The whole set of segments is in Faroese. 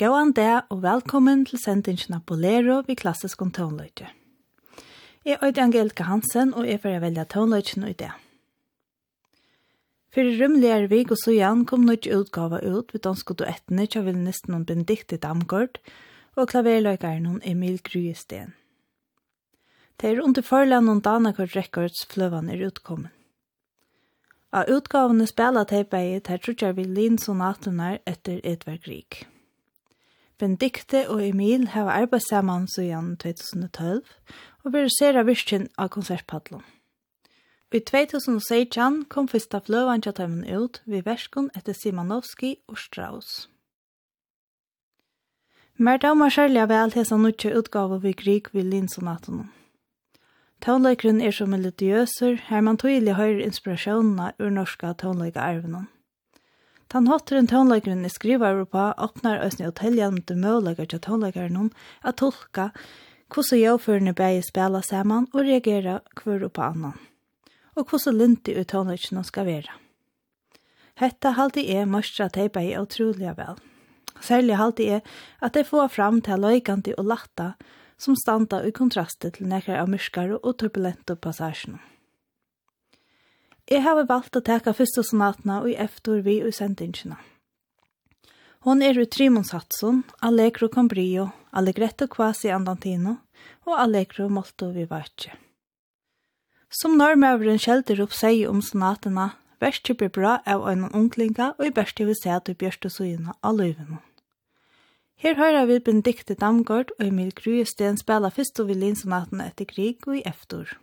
Gåan det, og velkommen til sendingen av Bolero ved klassisk om tonløyde. Jeg er Angelika Hansen, og jeg får velge tonløyden i det. For i rymligere vik og så igjen kom noe utgave ut ved danske duettene til vilnisten noen Benedikte Damgård og klaverløykeren om Emil Gryestein. Det er under forland noen Danakort Records fløvene er utkommet. Av utgavene spiller de beie til Trudjar Vilin sonatenar etter Edvard Grieg. Benedikte og Emil hava arbeidt saman siden 2012 og vera sera virkjen av konsertpadlen. I 2016 kom fyrsta fløvan til taimen ut ved verskun etter Simanovski og Strauss. Mer damer særlig av alt hesa nutja utgave ved krig ved linsonatunum. Tånleikeren er så melodiøser, her man tydelig høyre inspirasjonene ur norska tånleikarvene. Tan hotteren tónleikeren er skrivar på åpner òsne hotelljande til møleikar til tónleikaren om at tolka hvordan jøvførene beie spela sammen og reagera hver på annan, og hvordan lintig ut tónleikeren skal vera. Hetta halte er mørstra teipa i utrolig vel. Særlig halte er at det får fram til løykandi og latta som standa i kontrast til nekker av myrskare og turbulente passasjoner. Jeg har valgt å teka første sonatene og efter vi i sendingene. Hon er i Trimonsatsson, Allegro Cambrio, Allegretto Quasi Andantino og Allegro Molto Vivace. Som normøveren skjelder opp seg om sonatene, verste blir bra av en unglinga og i verste vil se at du bjørste søgjene av løyvene. Her hører vi Benedikte Damgård og Emil Gruesten spela først og violinsonaten etter krig og i eftor.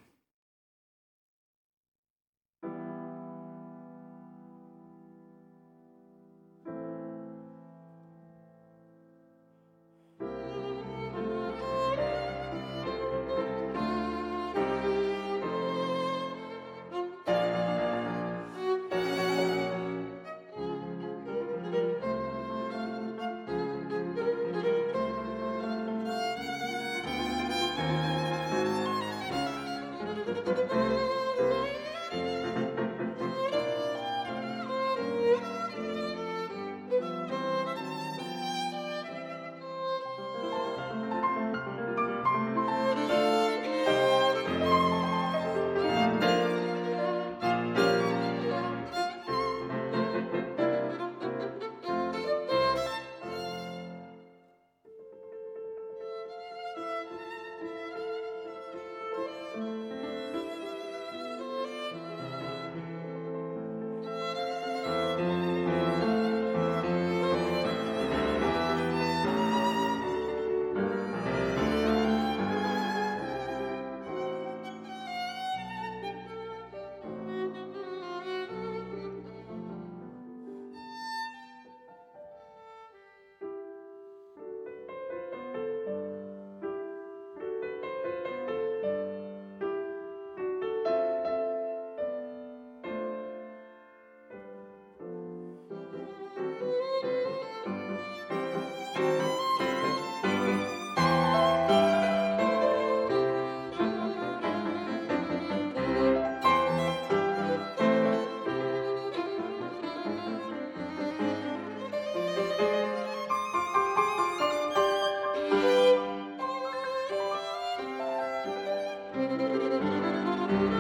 Musik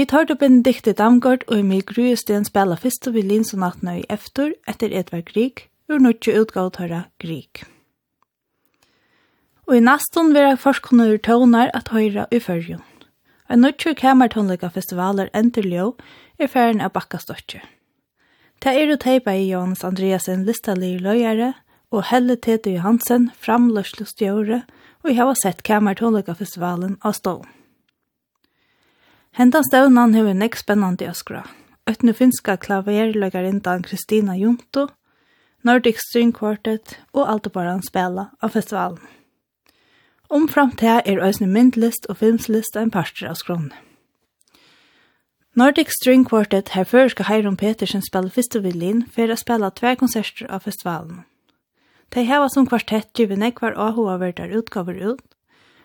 Vi tar upp en diktig Damgård og Emil Gruesten spela fyrst og vilinsonattene i eftir etter Edvard Grieg, ur nødtje utgavtøra Grieg. Og i nasten vil jeg først kunne gjøre tøvner at høyre i førjen. En nødtje kamertøvnlige festivaler enter ljø er ferien av bakkastøtje. Det er å teipa i Johannes Andreasen listalige løyere, og Helle Tete Johansen framløslustgjøre, og jeg har sett kamertøvnlige festivalen av stålen. Hentan stevnan hefur nekk spennandi öskra. Ötnu finska klaverlögarindan Kristina Junto, Nordic String Quartet og Aldebaran spela av festivalen. Omfram til er òsne myndlist og filmslist en parster av skronne. Nordic String Quartet her føreska Heiron Petersen spela fyrste villin for å spela tver konserter av festivalen. De heva som kvartett givet nekvar og hoaverdar utgaver ut,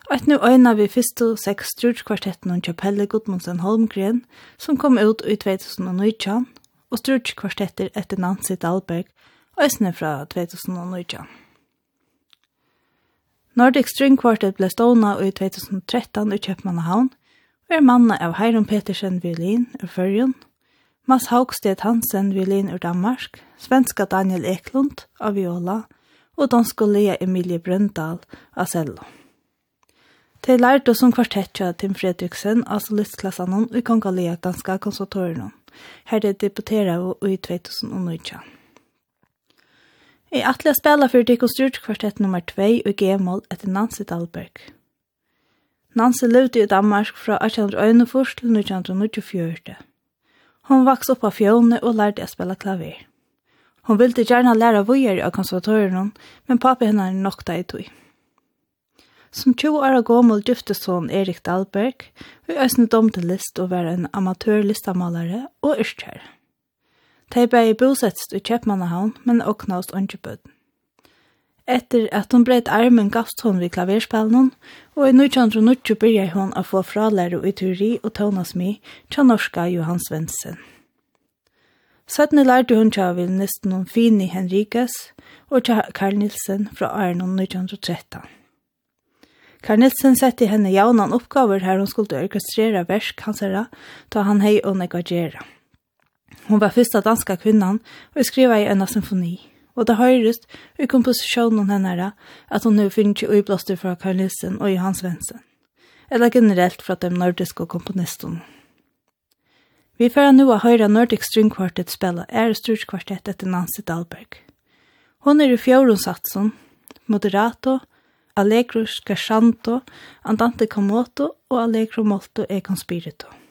Og nu øyna vi fyrstu seks strutskvartetten om Kjapelle Gudmundsen Holmgren, som kom ut i 2019, og strutskvartetter etter Nancy Dahlberg, øysene fra 2019. Nordic String Quartet ble stående i 2013 i Kjøpmannahavn, og er manna av Heiron Petersen violin ur Førjen, Mads Haugsted Hansen violin ur Danmark, svenska Daniel Eklund av viola, og danske Lea Emilie Brøndal av cello. De lærte som av Tim Fredriksen av solistklassene i Kongalia Danska konservatorien. Her det debuterer vi i 2019. Jeg atle atelig å spille for Dikon Sturt kvartett nummer 2 i G-mål etter Nancy Dahlberg. Nancy levde i Danmark fra 1841 til 1924. Hon vaks opp av fjone og lærte å spille klaver. Hon ville gjerne lære vågjere av konservatorien, men papi henne er nokta i tog. Som 20 år gammel giftest hon Erik Dahlberg, vi øsne dom til list og være en amatørlistamalare og yrkjær. De ble bosetst i Kjøpmannahavn, men åknast åndjebøden. Etter at hun breit armen gavst hon vid klaverspillen, og i 1990 begynte hon å få fralære i teori og tonasmi til norska Johan Svensson. Sættene lærte hun til å ville nesten om Fini Henrikes og til Karl Nilsen fra Arnon 1913. Karl Nilsen sette henne jaunan oppgaver her hun skulle orkestrera versk hansara, da han hei og negagera. Hun var fyrsta danska kvinnan og skriva i ena symfoni. Og det høyrest i komposisjonen henne at hun nu finner i uiblåster fra Karl Nilsen og Johan Svensson. Eller generelt fra de nordiske komponistene. Vi får nu å høre Nordic String Quartet spille Ære Sturskvartett etter Nancy Dahlberg. Hon er i fjoronsatsen, satsen, moderato, Allegro Scarsanto, Andante Comoto og Allegro Molto e Conspirito.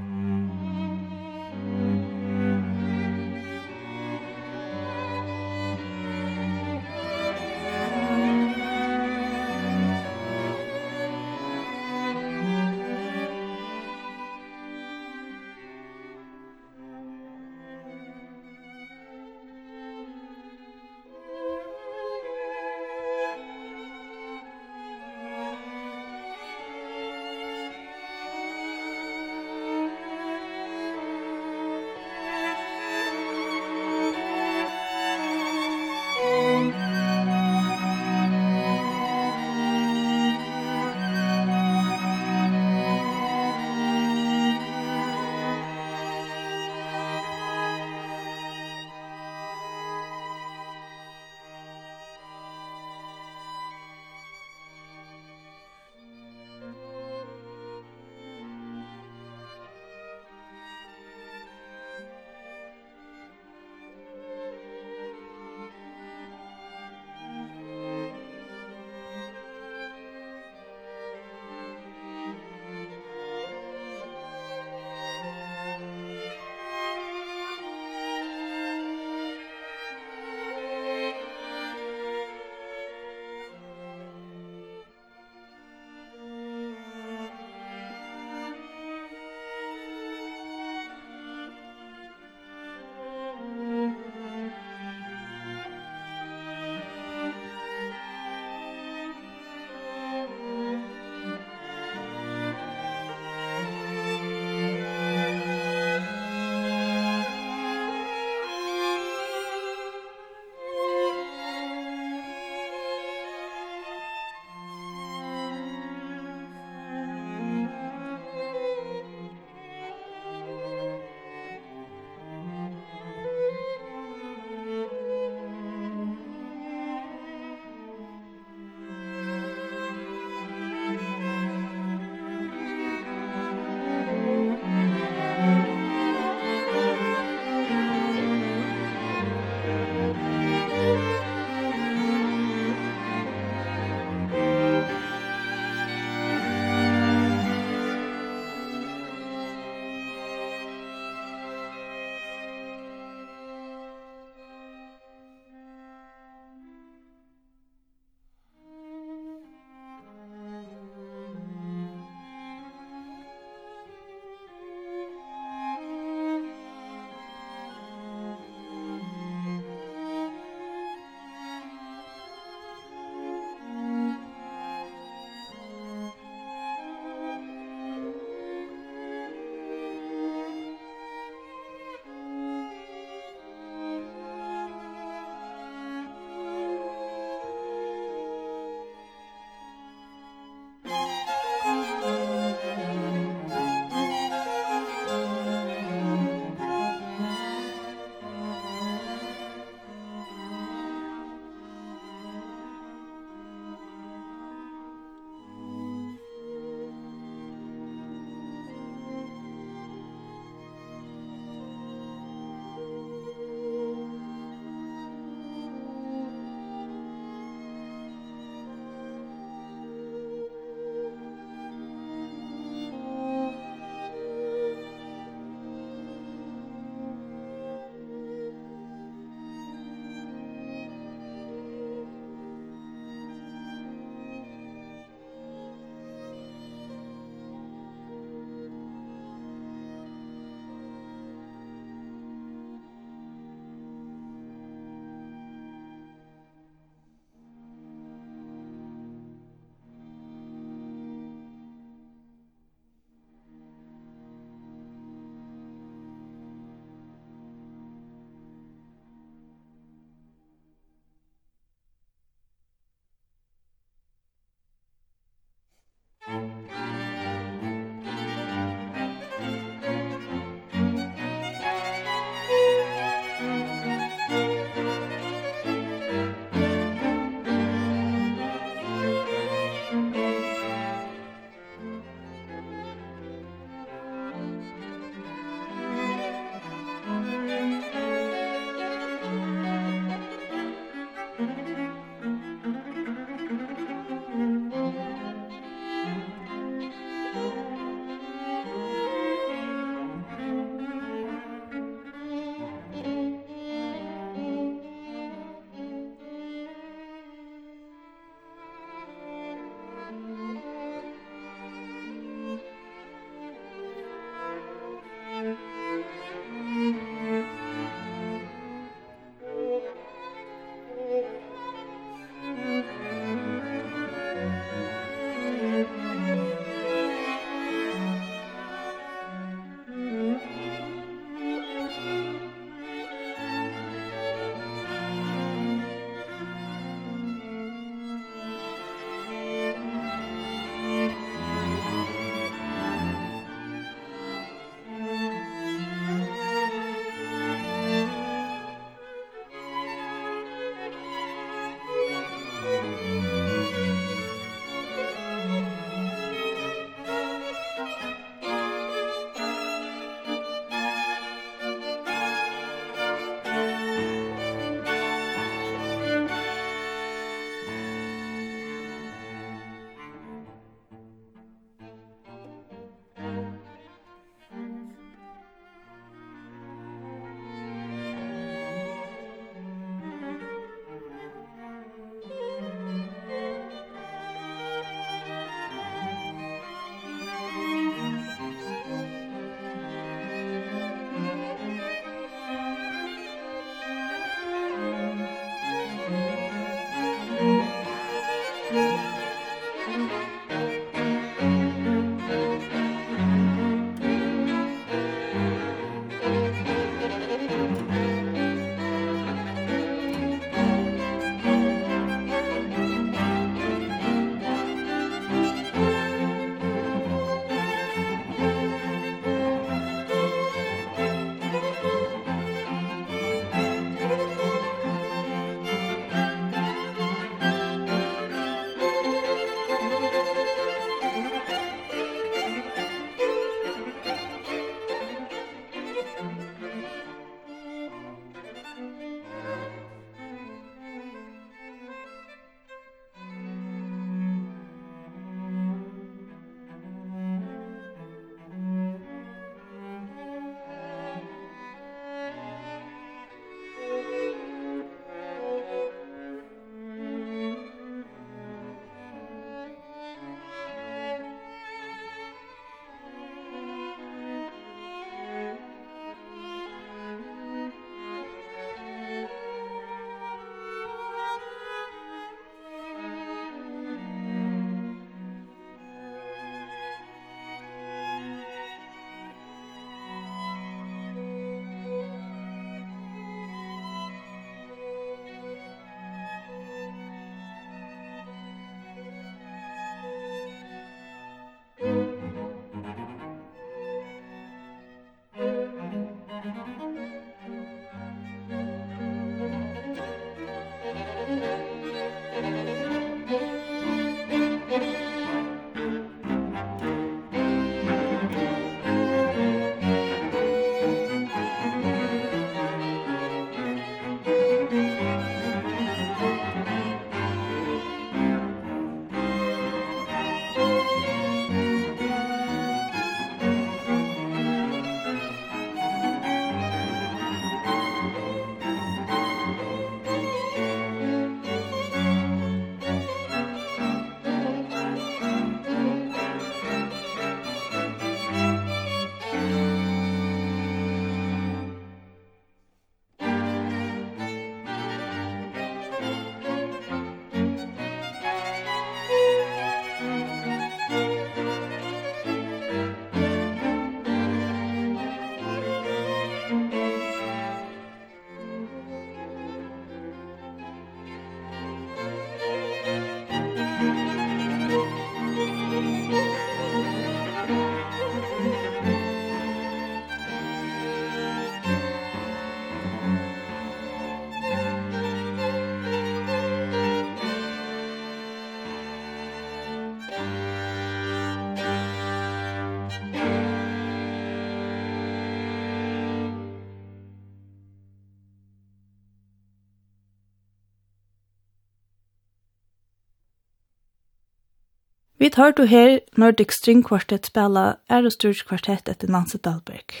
Vi tar du her Nordic String Quartet spela Aerosturge Quartet etter Nancy Dahlberg.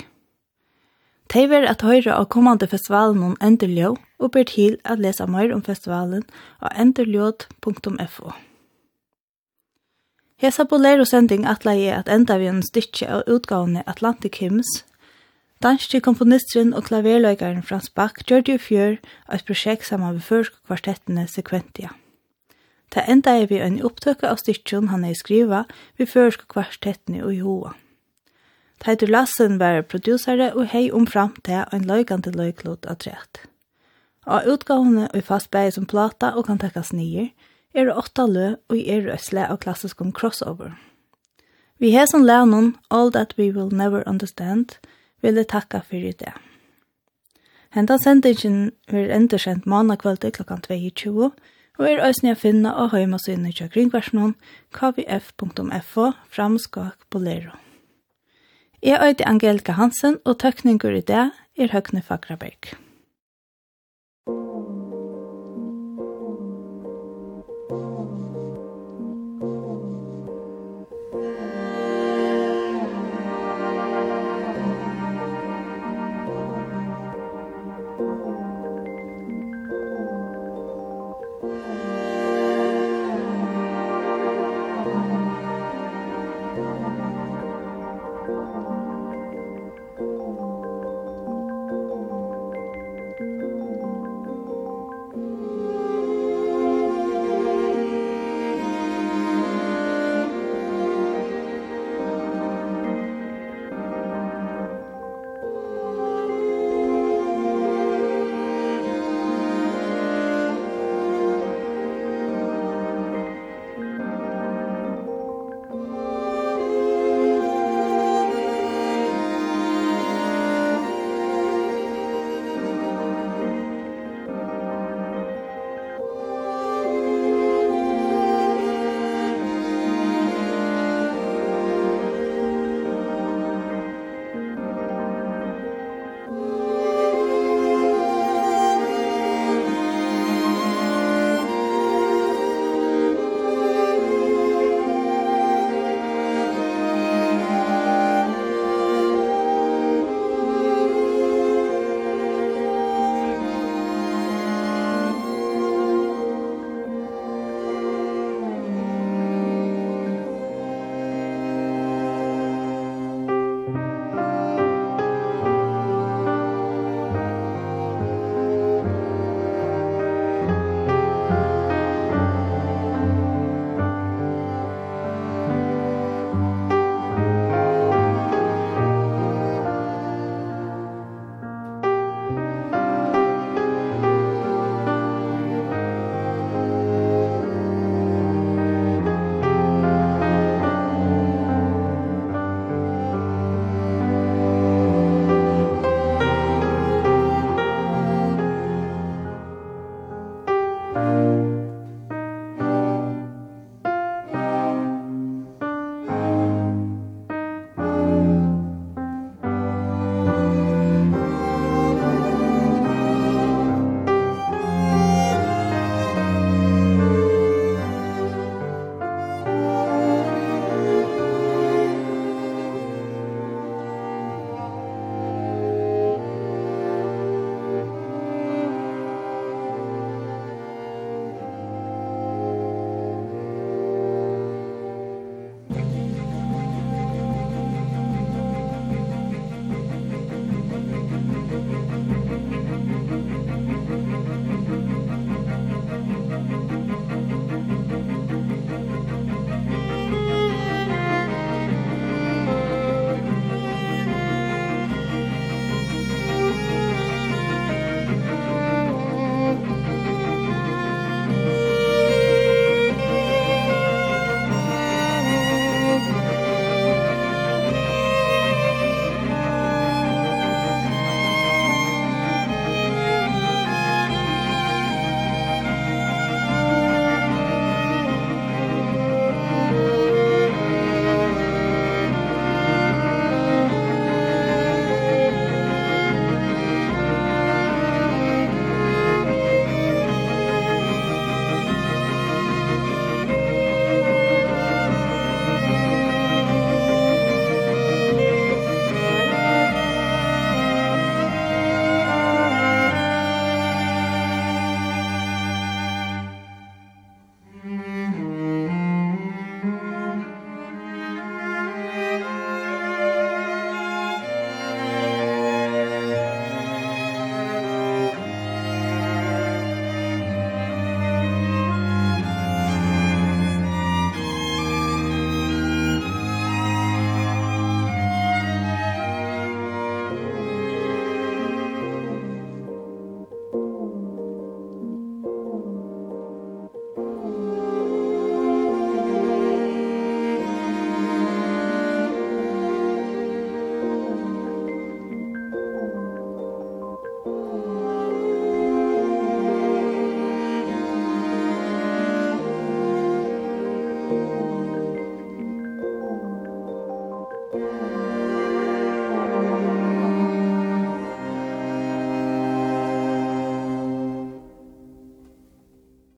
Tei ver at høyre av kommande festivalen om Enderljå og ber til at lesa mer om festivalen av enderljåd.fo. Hesa bolero-sending atla jeg at enda vi en stykke av utgavene Atlantic Hymns. Danske komponisteren og klaverløygaren Frans Bach gjør det i fjør av et prosjekt sammen med førskvartettene Sekventia. Ta enda er vi en opptøkke av styrtjon han er skriva vi føreske kvartettene og i hoa. Teitur Lassen var produsere og hei omfram til en løygande løyklod av trett. Av utgavene og fast bæg som plata og kan tekkas nye, er det åtta lø og er det øsle av klassiskom crossover. Vi har som lærnån All That We Will Never Understand vil jeg takka fyrir det. Henta sendingen vil enda kjent kveld klokkan 22, og er òsne å finne av heimasynet til kringversjonen kvf.fo framskak bolero. Jeg øyde Angelika Hansen, og tøkninger i det er Høgne Fagraberg.